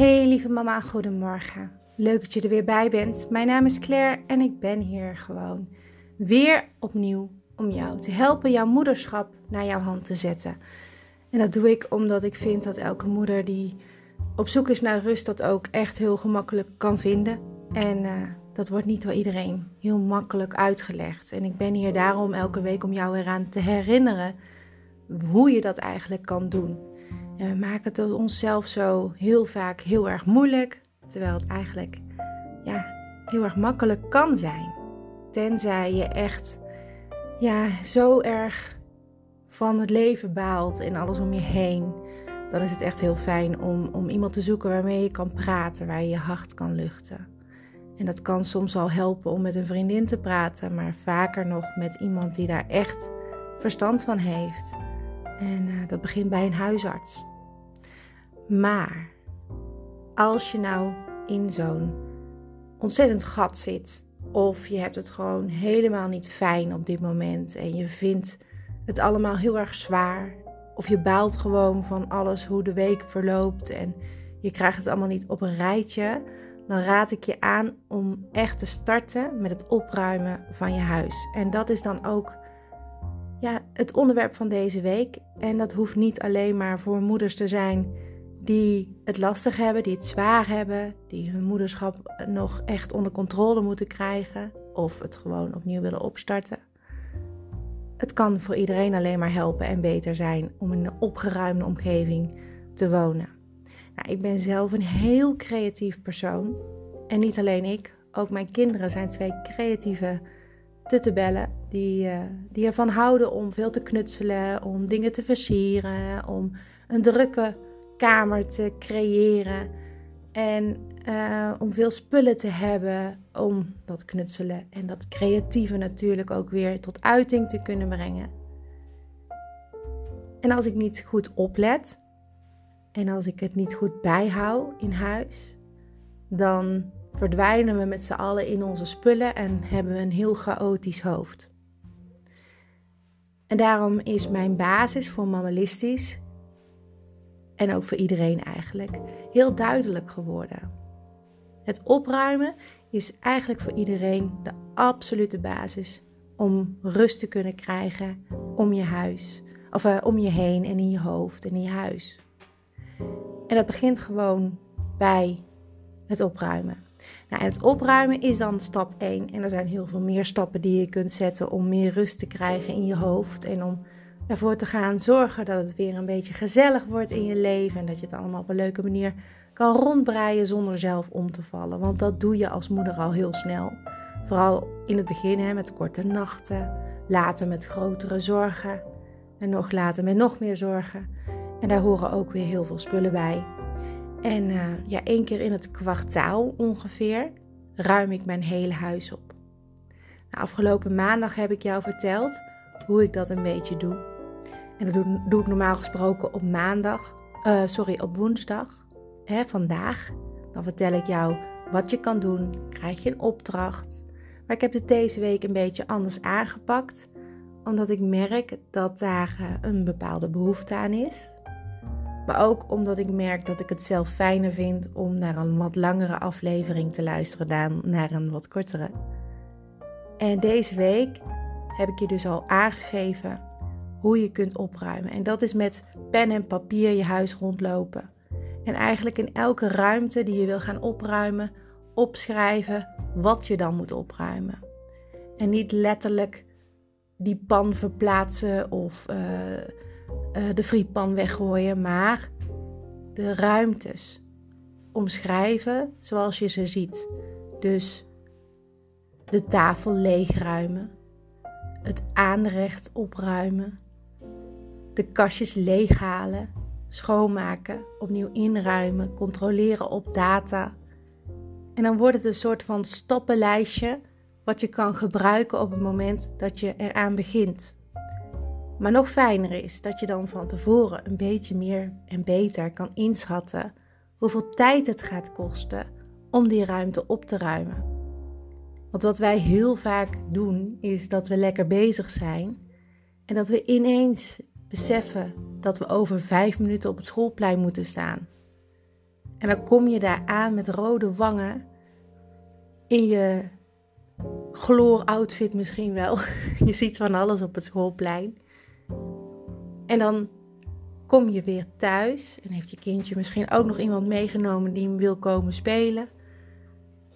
Hey lieve mama, goedemorgen. Leuk dat je er weer bij bent. Mijn naam is Claire en ik ben hier gewoon weer opnieuw om jou te helpen jouw moederschap naar jouw hand te zetten. En dat doe ik omdat ik vind dat elke moeder die op zoek is naar rust dat ook echt heel gemakkelijk kan vinden. En uh, dat wordt niet door iedereen heel makkelijk uitgelegd. En ik ben hier daarom elke week om jou eraan te herinneren hoe je dat eigenlijk kan doen. We maken het onszelf zo heel vaak heel erg moeilijk, terwijl het eigenlijk ja, heel erg makkelijk kan zijn. Tenzij je echt ja, zo erg van het leven baalt en alles om je heen. Dan is het echt heel fijn om, om iemand te zoeken waarmee je kan praten, waar je je hart kan luchten. En dat kan soms al helpen om met een vriendin te praten, maar vaker nog met iemand die daar echt verstand van heeft. En uh, dat begint bij een huisarts. Maar als je nou in zo'n ontzettend gat zit, of je hebt het gewoon helemaal niet fijn op dit moment en je vindt het allemaal heel erg zwaar, of je baalt gewoon van alles hoe de week verloopt en je krijgt het allemaal niet op een rijtje, dan raad ik je aan om echt te starten met het opruimen van je huis. En dat is dan ook ja, het onderwerp van deze week. En dat hoeft niet alleen maar voor moeders te zijn die het lastig hebben, die het zwaar hebben, die hun moederschap nog echt onder controle moeten krijgen of het gewoon opnieuw willen opstarten. Het kan voor iedereen alleen maar helpen en beter zijn om in een opgeruimde omgeving te wonen. Nou, ik ben zelf een heel creatief persoon. En niet alleen ik, ook mijn kinderen zijn twee creatieve tuttebellen die, uh, die ervan houden om veel te knutselen, om dingen te versieren, om een drukke kamer te creëren en uh, om veel spullen te hebben om dat knutselen en dat creatieve natuurlijk ook weer tot uiting te kunnen brengen. En als ik niet goed oplet en als ik het niet goed bijhoud in huis, dan verdwijnen we met z'n allen in onze spullen en hebben we een heel chaotisch hoofd. En daarom is mijn basis voor mammalistisch en ook voor iedereen eigenlijk, heel duidelijk geworden. Het opruimen is eigenlijk voor iedereen de absolute basis om rust te kunnen krijgen om je huis, of uh, om je heen en in je hoofd en in je huis. En dat begint gewoon bij het opruimen. Nou, en het opruimen is dan stap 1. En er zijn heel veel meer stappen die je kunt zetten om meer rust te krijgen in je hoofd en om ervoor te gaan zorgen dat het weer een beetje gezellig wordt in je leven en dat je het allemaal op een leuke manier kan rondbreien zonder zelf om te vallen. Want dat doe je als moeder al heel snel. Vooral in het begin hè, met korte nachten, later met grotere zorgen en nog later met nog meer zorgen. En daar horen ook weer heel veel spullen bij. En uh, ja, één keer in het kwartaal ongeveer ruim ik mijn hele huis op. Nou, afgelopen maandag heb ik jou verteld hoe ik dat een beetje doe. En dat doe, ik normaal gesproken op maandag, uh, sorry, op woensdag, vandaag. Dan vertel ik jou wat je kan doen, krijg je een opdracht. Maar ik heb het deze week een beetje anders aangepakt, omdat ik merk dat daar uh, een bepaalde behoefte aan is. Maar ook omdat ik merk dat ik het zelf fijner vind om naar een wat langere aflevering te luisteren dan naar een wat kortere. En deze week heb ik je dus al aangegeven hoe je kunt opruimen. En dat is met pen en papier je huis rondlopen. En eigenlijk in elke ruimte die je wil gaan opruimen, opschrijven wat je dan moet opruimen. En niet letterlijk die pan verplaatsen of uh, uh, de frietpan weggooien, maar de ruimtes omschrijven zoals je ze ziet. Dus de tafel leegruimen, het aanrecht opruimen, de kastjes leeghalen, schoonmaken, opnieuw inruimen, controleren op data. En dan wordt het een soort van stappenlijstje wat je kan gebruiken op het moment dat je eraan begint. Maar nog fijner is dat je dan van tevoren een beetje meer en beter kan inschatten hoeveel tijd het gaat kosten om die ruimte op te ruimen. Want wat wij heel vaak doen is dat we lekker bezig zijn en dat we ineens beseffen dat we over vijf minuten op het schoolplein moeten staan. En dan kom je daar aan met rode wangen. In je gloor-outfit misschien wel. Je ziet van alles op het schoolplein. En dan kom je weer thuis en heeft je kindje misschien ook nog iemand meegenomen die hem wil komen spelen.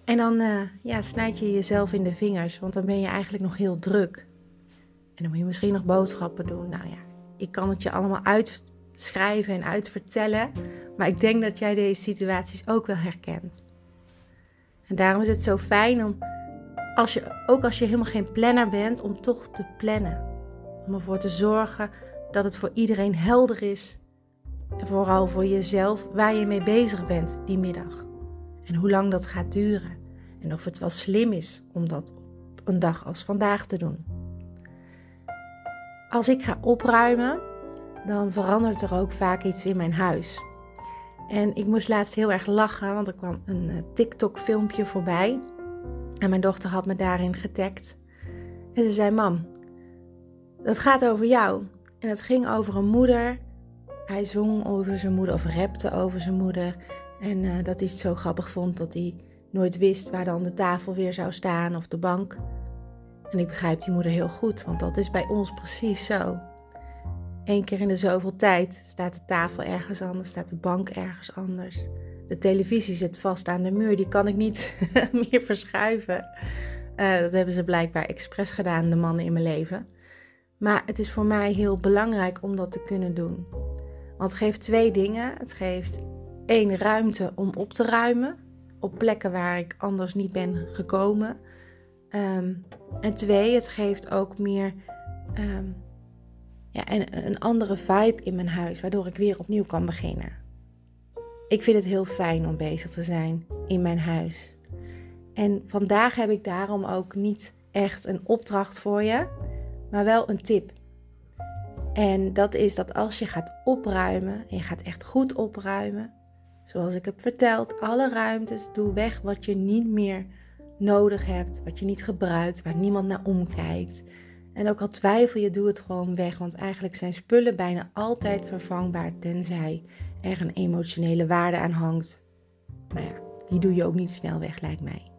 En dan uh, ja, snijd je jezelf in de vingers, want dan ben je eigenlijk nog heel druk. En dan moet je misschien nog boodschappen doen. Nou ja, ik kan het je allemaal uitschrijven en uitvertellen. Maar ik denk dat jij deze situaties ook wel herkent. En daarom is het zo fijn om, als je, ook als je helemaal geen planner bent, om toch te plannen. Om ervoor te zorgen dat het voor iedereen helder is. En vooral voor jezelf waar je mee bezig bent die middag. En hoe lang dat gaat duren. En of het wel slim is om dat op een dag als vandaag te doen. Als ik ga opruimen, dan verandert er ook vaak iets in mijn huis. En ik moest laatst heel erg lachen, want er kwam een eh, TikTok-filmpje voorbij. En mijn dochter had me daarin getagd. En ze zei: Mam, dat gaat over jou. En het ging over een moeder. Hij zong over zijn moeder of rapte over zijn moeder. En uh, dat hij het zo grappig vond dat hij nooit wist waar dan de tafel weer zou staan of de bank. En ik begrijp die moeder heel goed, want dat is bij ons precies zo. Eén keer in de zoveel tijd staat de tafel ergens anders, staat de bank ergens anders. De televisie zit vast aan de muur, die kan ik niet meer verschuiven. Uh, dat hebben ze blijkbaar expres gedaan, de mannen in mijn leven. Maar het is voor mij heel belangrijk om dat te kunnen doen. Want het geeft twee dingen. Het geeft één ruimte om op te ruimen op plekken waar ik anders niet ben gekomen. Ehm, en twee, het geeft ook meer um, ja, een, een andere vibe in mijn huis, waardoor ik weer opnieuw kan beginnen. Ik vind het heel fijn om bezig te zijn in mijn huis. En vandaag heb ik daarom ook niet echt een opdracht voor je, maar wel een tip. En dat is dat als je gaat opruimen, en je gaat echt goed opruimen, zoals ik heb verteld, alle ruimtes, doe weg wat je niet meer nodig hebt, wat je niet gebruikt, waar niemand naar omkijkt. En ook al twijfel je, doe het gewoon weg, want eigenlijk zijn spullen bijna altijd vervangbaar, tenzij er een emotionele waarde aan hangt. Maar ja, die doe je ook niet snel weg, lijkt mij.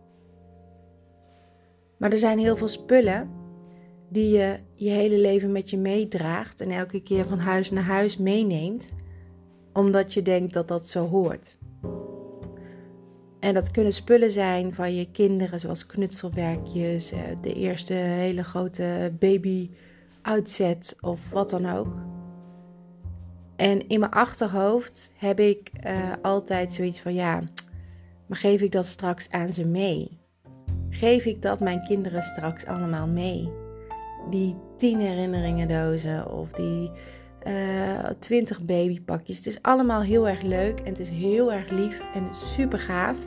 Maar er zijn heel veel spullen die je je hele leven met je meedraagt en elke keer van huis naar huis meeneemt, omdat je denkt dat dat zo hoort. En dat kunnen spullen zijn van je kinderen, zoals knutselwerkjes, eh, de eerste hele grote baby uitzet of wat dan ook. En in mijn achterhoofd heb ik uh, altijd zoiets van ja, maar geef ik dat straks aan ze mee? Geef ik dat mijn kinderen straks allemaal mee? Die tien herinneringen dozen of die uh, twintig babypakjes. Het is allemaal heel erg leuk en het is heel erg lief en super gaaf.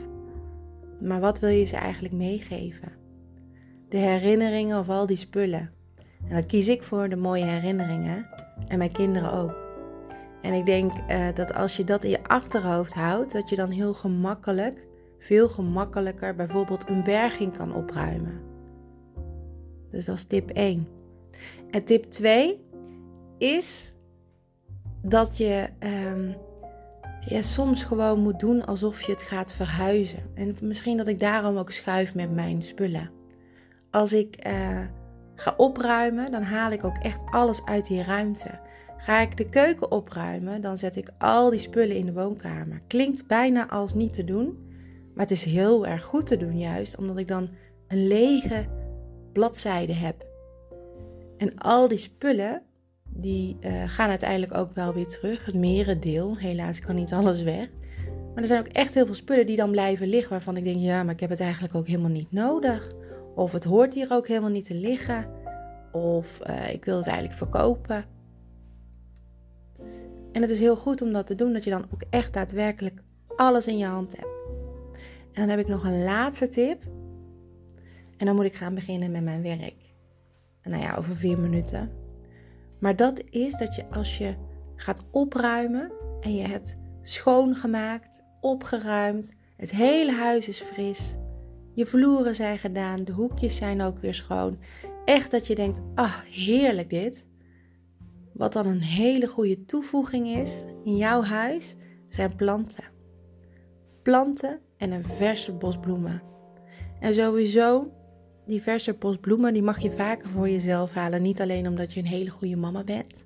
Maar wat wil je ze eigenlijk meegeven? De herinneringen of al die spullen. En dan kies ik voor de mooie herinneringen en mijn kinderen ook. En ik denk uh, dat als je dat in je achterhoofd houdt, dat je dan heel gemakkelijk, veel gemakkelijker bijvoorbeeld een berging kan opruimen. Dus dat is tip 1. En tip 2 is dat je um, ja, soms gewoon moet doen alsof je het gaat verhuizen. En misschien dat ik daarom ook schuif met mijn spullen. Als ik uh, ga opruimen, dan haal ik ook echt alles uit die ruimte. Ga ik de keuken opruimen, dan zet ik al die spullen in de woonkamer. Klinkt bijna als niet te doen, maar het is heel erg goed te doen juist, omdat ik dan een lege bladzijde heb. En al die spullen, die uh, gaan uiteindelijk ook wel weer terug. Het merendeel. Helaas kan niet alles weg. Maar er zijn ook echt heel veel spullen die dan blijven liggen. Waarvan ik denk, ja, maar ik heb het eigenlijk ook helemaal niet nodig. Of het hoort hier ook helemaal niet te liggen. Of uh, ik wil het eigenlijk verkopen. En het is heel goed om dat te doen. Dat je dan ook echt daadwerkelijk alles in je hand hebt. En dan heb ik nog een laatste tip. En dan moet ik gaan beginnen met mijn werk. En nou ja, over vier minuten. Maar dat is dat je als je gaat opruimen en je hebt schoongemaakt, opgeruimd, het hele huis is fris, je vloeren zijn gedaan, de hoekjes zijn ook weer schoon. Echt dat je denkt, ah heerlijk dit. Wat dan een hele goede toevoeging is in jouw huis, zijn planten. planten en een verse bos bloemen. En sowieso, die verse die mag je vaker voor jezelf halen. Niet alleen omdat je een hele goede mama bent,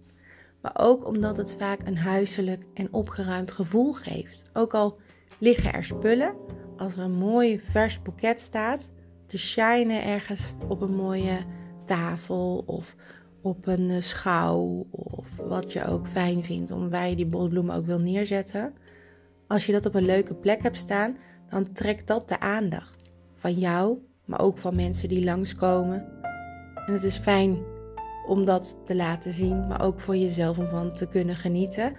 maar ook omdat het vaak een huiselijk en opgeruimd gevoel geeft. Ook al liggen er spullen, als er een mooi vers boeket staat, te shinen ergens op een mooie tafel of op een eh, schouw of wat je ook fijn vindt om waar je die bosbloemen ook wil neerzetten. Als je dat op een leuke plek hebt staan, dan trekt dat de aandacht van jou, maar ook van mensen die langskomen. En het is fijn om dat te laten zien, maar ook voor jezelf om van te kunnen genieten.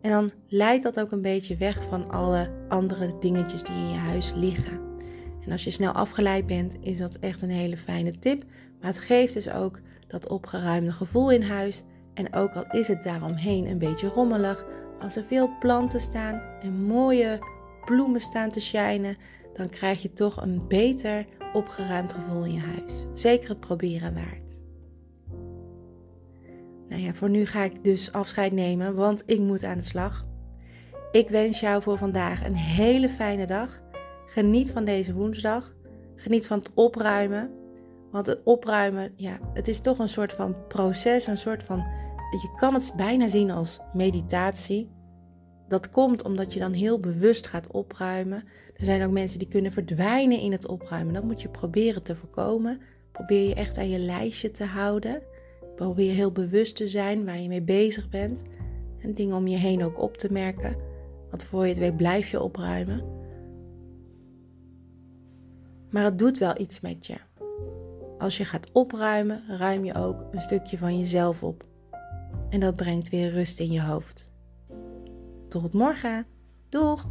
En dan leidt dat ook een beetje weg van alle andere dingetjes die in je huis liggen. En als je snel afgeleid bent, is dat echt een hele fijne tip. Maar het geeft dus ook dat opgeruimde gevoel in huis. En ook al is het daaromheen een beetje rommelig, als er veel planten staan en mooie bloemen staan te shinen, dan krijg je toch een beter opgeruimd gevoel in je huis. Zeker het proberen waard. Nou ja, voor nu ga ik dus afscheid nemen, want ik moet aan de slag. Ik wens jou voor vandaag een hele fijne dag. Geniet van deze woensdag. Geniet van het opruimen. Want het opruimen, ja, het is toch een soort van proces, een soort van. Je kan het bijna zien als meditatie. Dat komt omdat je dan heel bewust gaat opruimen. Er zijn ook mensen die kunnen verdwijnen in het opruimen. Dat moet je proberen te voorkomen. Probeer je echt aan je lijstje te houden. Probeer heel bewust te zijn waar je mee bezig bent. En dingen om je heen ook op te merken. Want voor je het weet blijf je opruimen. Maar het doet wel iets met je. Als je gaat opruimen, ruim je ook een stukje van jezelf op. En dat brengt weer rust in je hoofd. Tot morgen. Doeg!